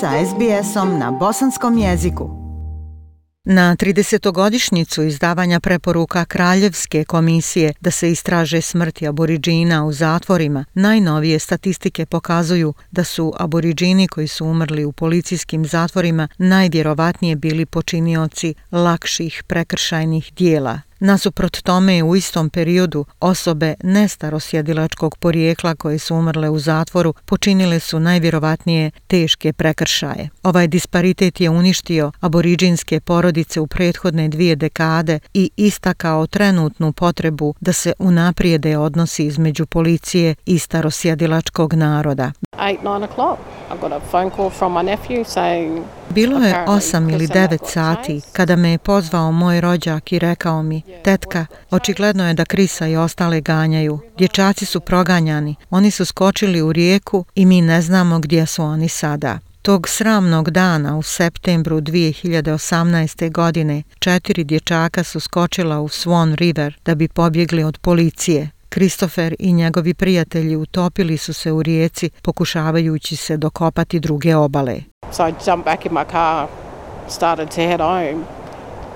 sa SBS-om na bosanskom jeziku. Na 30-godišnjicu izdavanja preporuka Kraljevske komisije da se istraže smrti aboriđina u zatvorima, najnovije statistike pokazuju da su aboriđini koji su umrli u policijskim zatvorima najvjerovatnije bili počinioci lakših prekršajnih dijela Nasuprot tome u istom periodu osobe nestarosjedilačkog porijekla koje su umrle u zatvoru počinile su najvjerovatnije teške prekršaje. Ovaj disparitet je uništio aboriđinske porodice u prethodne dvije dekade i istakao trenutnu potrebu da se unaprijede odnosi između policije i starosjedilačkog naroda. Bilo je 8 ili 9 sati kada me je pozvao moj rođak i rekao mi Tetka, očigledno je da Krisa i ostale ganjaju. Dječaci su proganjani, oni su skočili u rijeku i mi ne znamo gdje su oni sada. Tog sramnog dana u septembru 2018. godine četiri dječaka su skočila u Swan River da bi pobjegli od policije. Kristofer i njegovi prijatelji utopili su se u rijeci pokušavajući se dokopati druge obale. So I jumped back in my car, started to head home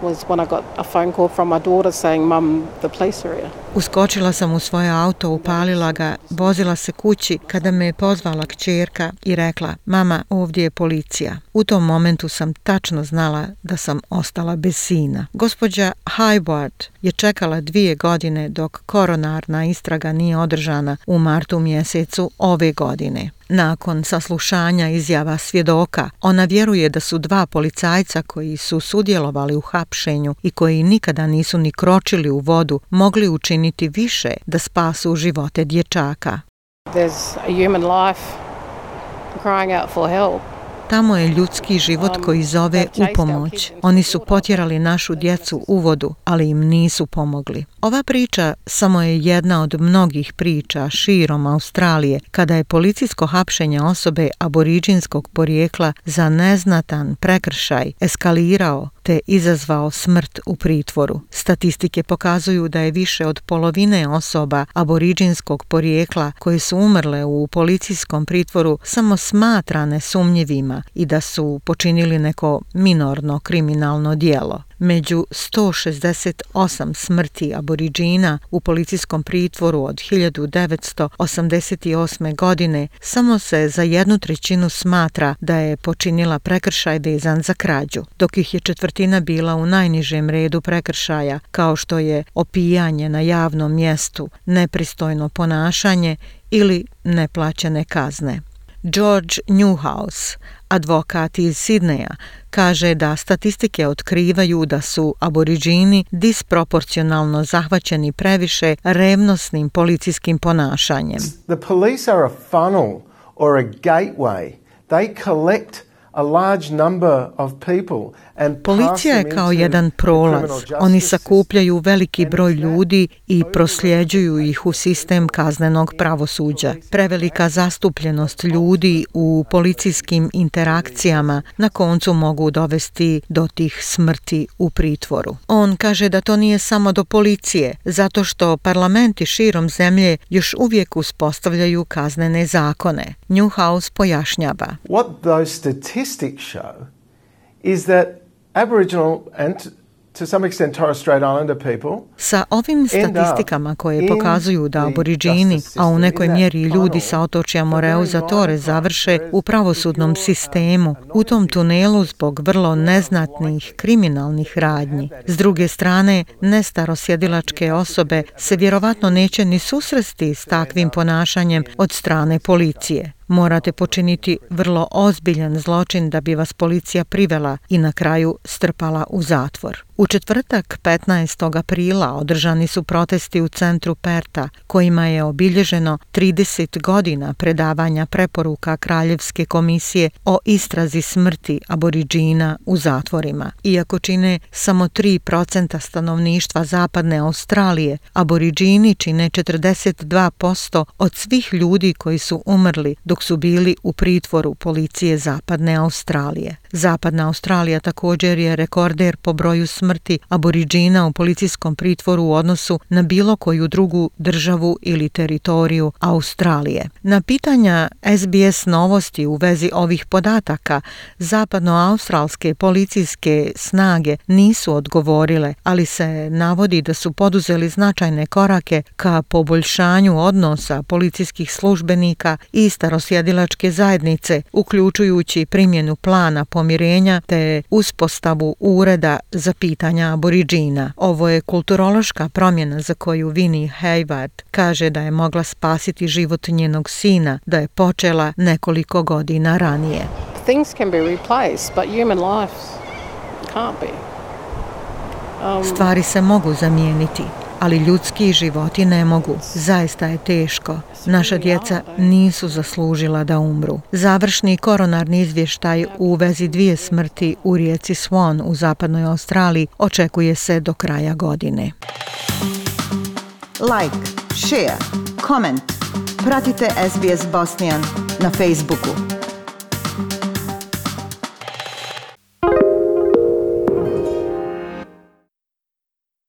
was when I got a phone call from my daughter saying, Mum, the police are here. Uskočila sam u svoje auto, upalila ga, vozila se kući kada me je pozvala kćerka i rekla, mama, ovdje je policija. U tom momentu sam tačno znala da sam ostala bez sina. Gospođa Highward je čekala dvije godine dok koronarna istraga nije održana u martu mjesecu ove godine. Nakon saslušanja izjava svjedoka, ona vjeruje da su dva policajca koji su sudjelovali u hapšenju i koji nikada nisu ni kročili u vodu mogli učiniti više da spasu živote dječaka. There's a human life crying out for help. Tamo je ljudski život koji zove u pomoć. Oni su potjerali našu djecu u vodu, ali im nisu pomogli. Ova priča samo je jedna od mnogih priča širom Australije kada je policijsko hapšenje osobe aboriđinskog porijekla za neznatan prekršaj eskalirao te izazvao smrt u pritvoru. Statistike pokazuju da je više od polovine osoba aboriđinskog porijekla koje su umrle u policijskom pritvoru samo smatrane sumnjivima i da su počinili neko minorno kriminalno dijelo. Među 168 smrti aboriđina u policijskom pritvoru od 1988. godine samo se za jednu trećinu smatra da je počinila prekršaj vezan za krađu, dok ih je četvrtina bila u najnižem redu prekršaja, kao što je opijanje na javnom mjestu, nepristojno ponašanje ili neplaćene kazne. George Newhouse, advokat iz Sidneja, kaže da statistike otkrivaju da su aboriđini disproporcionalno zahvaćeni previše revnosnim policijskim ponašanjem. The police are a funnel or a gateway. They collect Policija je kao jedan prolaz. Oni sakupljaju veliki broj ljudi i prosljeđuju ih u sistem kaznenog pravosuđa. Prevelika zastupljenost ljudi u policijskim interakcijama na koncu mogu dovesti do tih smrti u pritvoru. On kaže da to nije samo do policije, zato što parlamenti širom zemlje još uvijek uspostavljaju kaznene zakone. Newhouse pojašnjava. What those statistics show is that Aboriginal and to some extent Torres Strait Islander people sa ovim statistikama koje pokazuju da aboriđini a u nekoj mjeri ljudi sa otočja Moreu za Tore završe u pravosudnom sistemu u tom tunelu zbog vrlo neznatnih kriminalnih radnji. s druge strane nestarosjedilačke osobe se vjerovatno neće ni susresti s takvim ponašanjem od strane policije morate počiniti vrlo ozbiljan zločin da bi vas policija privela i na kraju strpala u zatvor. U četvrtak 15. aprila održani su protesti u centru Perta kojima je obilježeno 30 godina predavanja preporuka Kraljevske komisije o istrazi smrti aboriđina u zatvorima. Iako čine samo 3% stanovništva zapadne Australije, aboriđini čine 42% od svih ljudi koji su umrli dok su bili u pritvoru policije zapadne Australije. Zapadna Australija također je rekorder po broju smrti aboriđina u policijskom pritvoru u odnosu na bilo koju drugu državu ili teritoriju Australije. Na pitanja SBS novosti u vezi ovih podataka zapadnoaustralske policijske snage nisu odgovorile, ali se navodi da su poduzeli značajne korake ka poboljšanju odnosa policijskih službenika i starosjedilačke zajednice, uključujući primjenu plana pomirenja te uspostavu ureda za pitanja aboriđina. Ovo je kulturološka promjena za koju Vinnie Hayward kaže da je mogla spasiti život njenog sina, da je počela nekoliko godina ranije. Things can be replaced, but human life can't be. Um, Stvari se mogu zamijeniti, ali ljudski životi ne mogu. Zaista je teško. Naša djeca nisu zaslužila da umru. Završni koronarni izvještaj u vezi dvije smrti u rijeci Swan u zapadnoj Australiji očekuje se do kraja godine. Like, share, comment. Pratite SBS Bosnian na Facebooku.